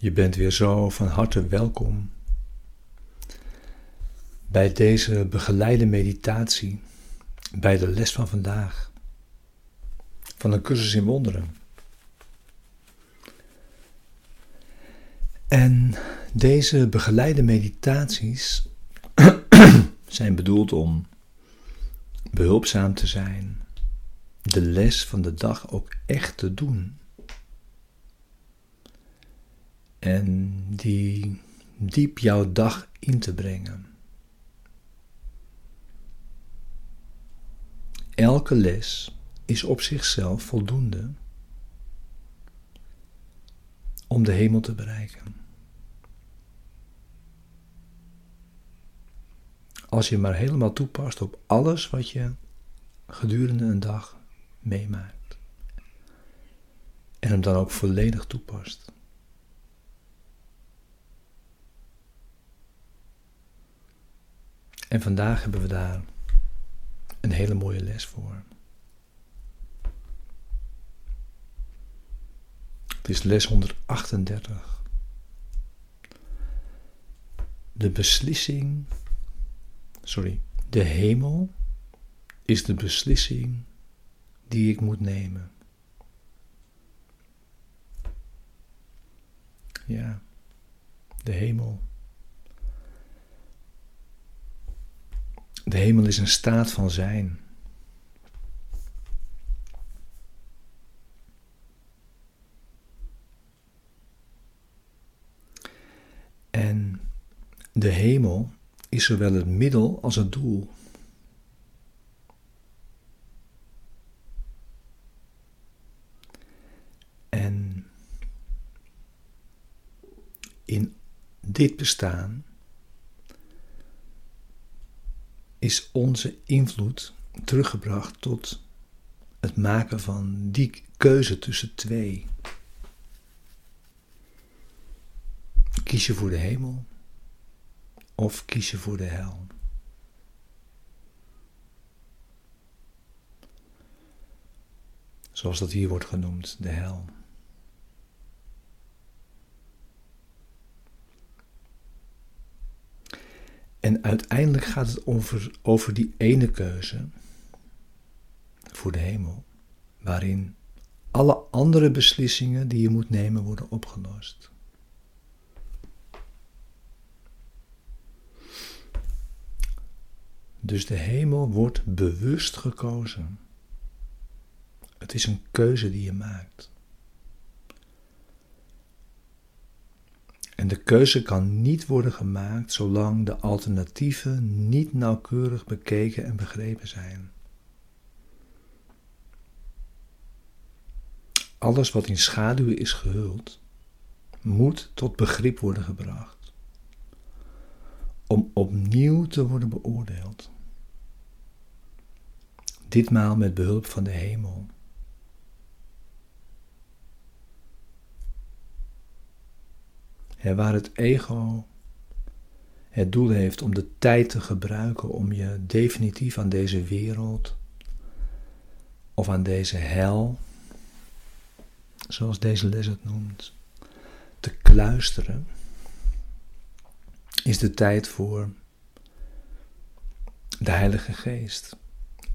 Je bent weer zo van harte welkom bij deze begeleide meditatie, bij de les van vandaag, van een cursus in wonderen. En deze begeleide meditaties zijn bedoeld om behulpzaam te zijn, de les van de dag ook echt te doen. En die diep jouw dag in te brengen. Elke les is op zichzelf voldoende om de hemel te bereiken. Als je maar helemaal toepast op alles wat je gedurende een dag meemaakt. En hem dan ook volledig toepast. En vandaag hebben we daar een hele mooie les voor. Het is les 138. De beslissing, sorry, de hemel is de beslissing die ik moet nemen. Ja, de hemel. De hemel is een staat van zijn. En de hemel is zowel het middel als het doel. En in dit bestaan is onze invloed teruggebracht tot het maken van die keuze tussen twee. Kies je voor de hemel of kies je voor de hel? Zoals dat hier wordt genoemd, de hel. En uiteindelijk gaat het over, over die ene keuze voor de hemel, waarin alle andere beslissingen die je moet nemen worden opgelost. Dus de hemel wordt bewust gekozen. Het is een keuze die je maakt. De keuze kan niet worden gemaakt zolang de alternatieven niet nauwkeurig bekeken en begrepen zijn. Alles wat in schaduw is gehuld, moet tot begrip worden gebracht, om opnieuw te worden beoordeeld. Ditmaal met behulp van de hemel. Waar het ego het doel heeft om de tijd te gebruiken om je definitief aan deze wereld of aan deze hel, zoals deze les het noemt, te kluisteren, is de tijd voor de Heilige Geest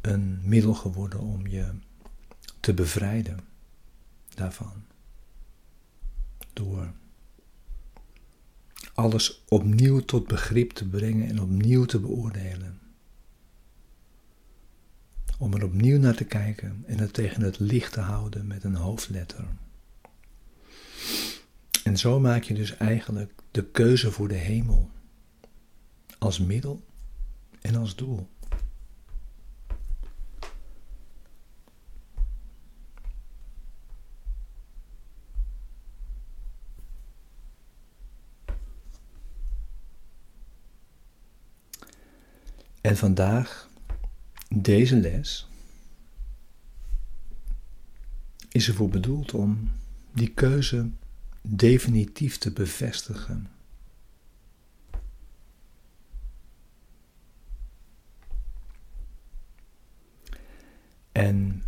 een middel geworden om je te bevrijden daarvan. Door alles opnieuw tot begrip te brengen en opnieuw te beoordelen. Om er opnieuw naar te kijken en het tegen het licht te houden met een hoofdletter. En zo maak je dus eigenlijk de keuze voor de hemel als middel en als doel. En vandaag, deze les, is ervoor bedoeld om die keuze definitief te bevestigen. En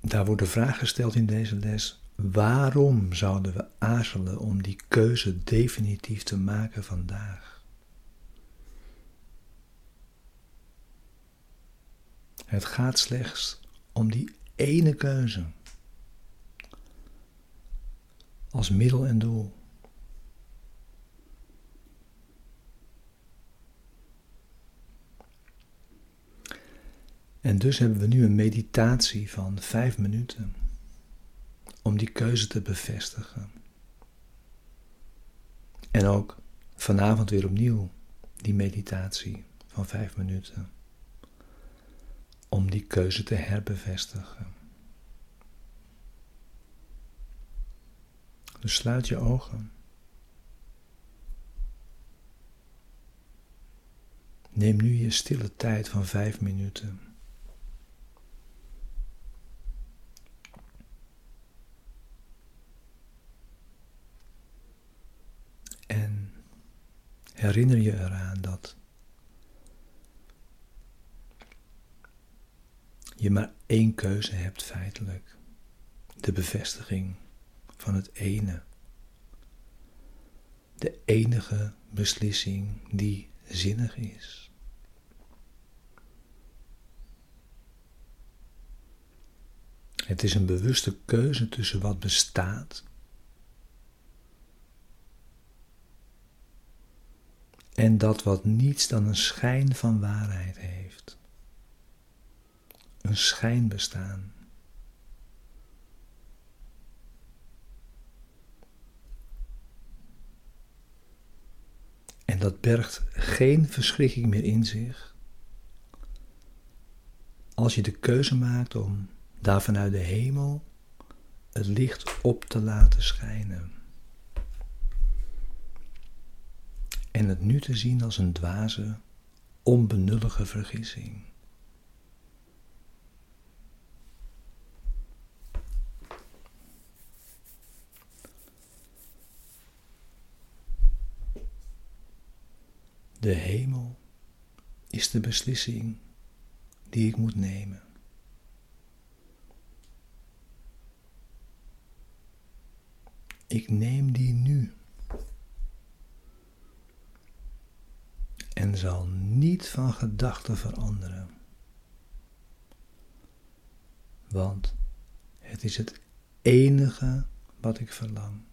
daar wordt de vraag gesteld in deze les: waarom zouden we aarzelen om die keuze definitief te maken vandaag? Het gaat slechts om die ene keuze als middel en doel. En dus hebben we nu een meditatie van vijf minuten om die keuze te bevestigen. En ook vanavond weer opnieuw die meditatie van vijf minuten om die keuze te herbevestigen. Dus sluit je ogen. Neem nu je stille tijd van vijf minuten. En herinner je eraan dat je maar één keuze hebt feitelijk. De bevestiging van het ene. De enige beslissing die zinnig is. Het is een bewuste keuze tussen wat bestaat en dat wat niets dan een schijn van waarheid heeft. Een schijnbestaan. En dat bergt geen verschrikking meer in zich. Als je de keuze maakt om daar vanuit de hemel het licht op te laten schijnen. En het nu te zien als een dwaze, onbenullige vergissing. De hemel is de beslissing die ik moet nemen. Ik neem die nu. En zal niet van gedachten veranderen. Want het is het enige wat ik verlang.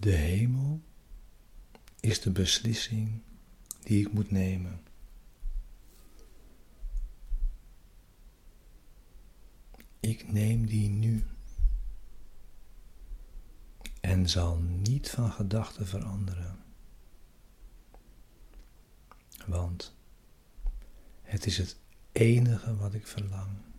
De hemel is de beslissing die ik moet nemen. Ik neem die nu en zal niet van gedachten veranderen, want het is het enige wat ik verlang.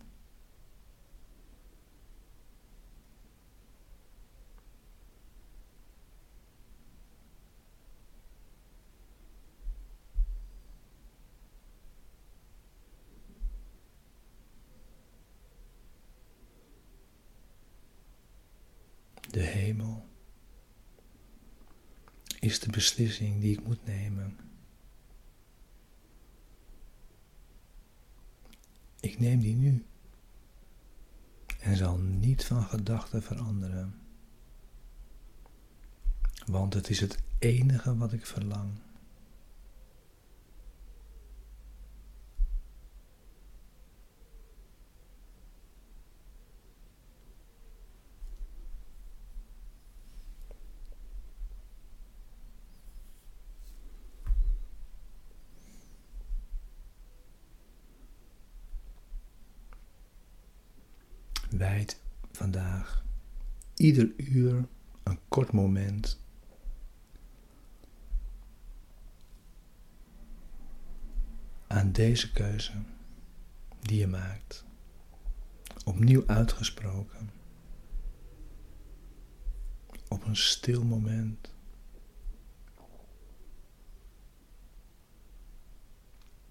de is de beslissing die ik moet nemen. Ik neem die nu en zal niet van gedachten veranderen, want het is het enige wat ik verlang. Wijd vandaag ieder uur een kort moment aan deze keuze die je maakt. Opnieuw uitgesproken. Op een stil moment.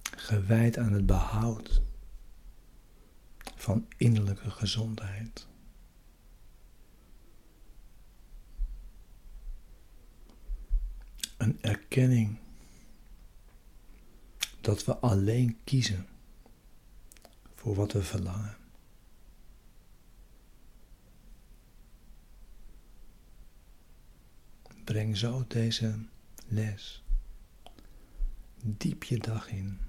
Gewijd aan het behoud van innerlijke gezondheid. Een erkenning dat we alleen kiezen voor wat we verlangen. Breng zo deze les diep je dag in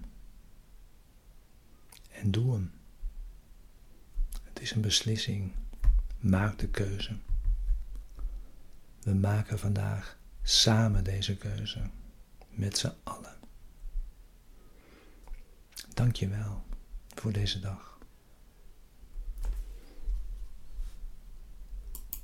en doe hem. Is een beslissing. Maak de keuze. We maken vandaag samen deze keuze. Met z'n allen. Dank je wel voor deze dag.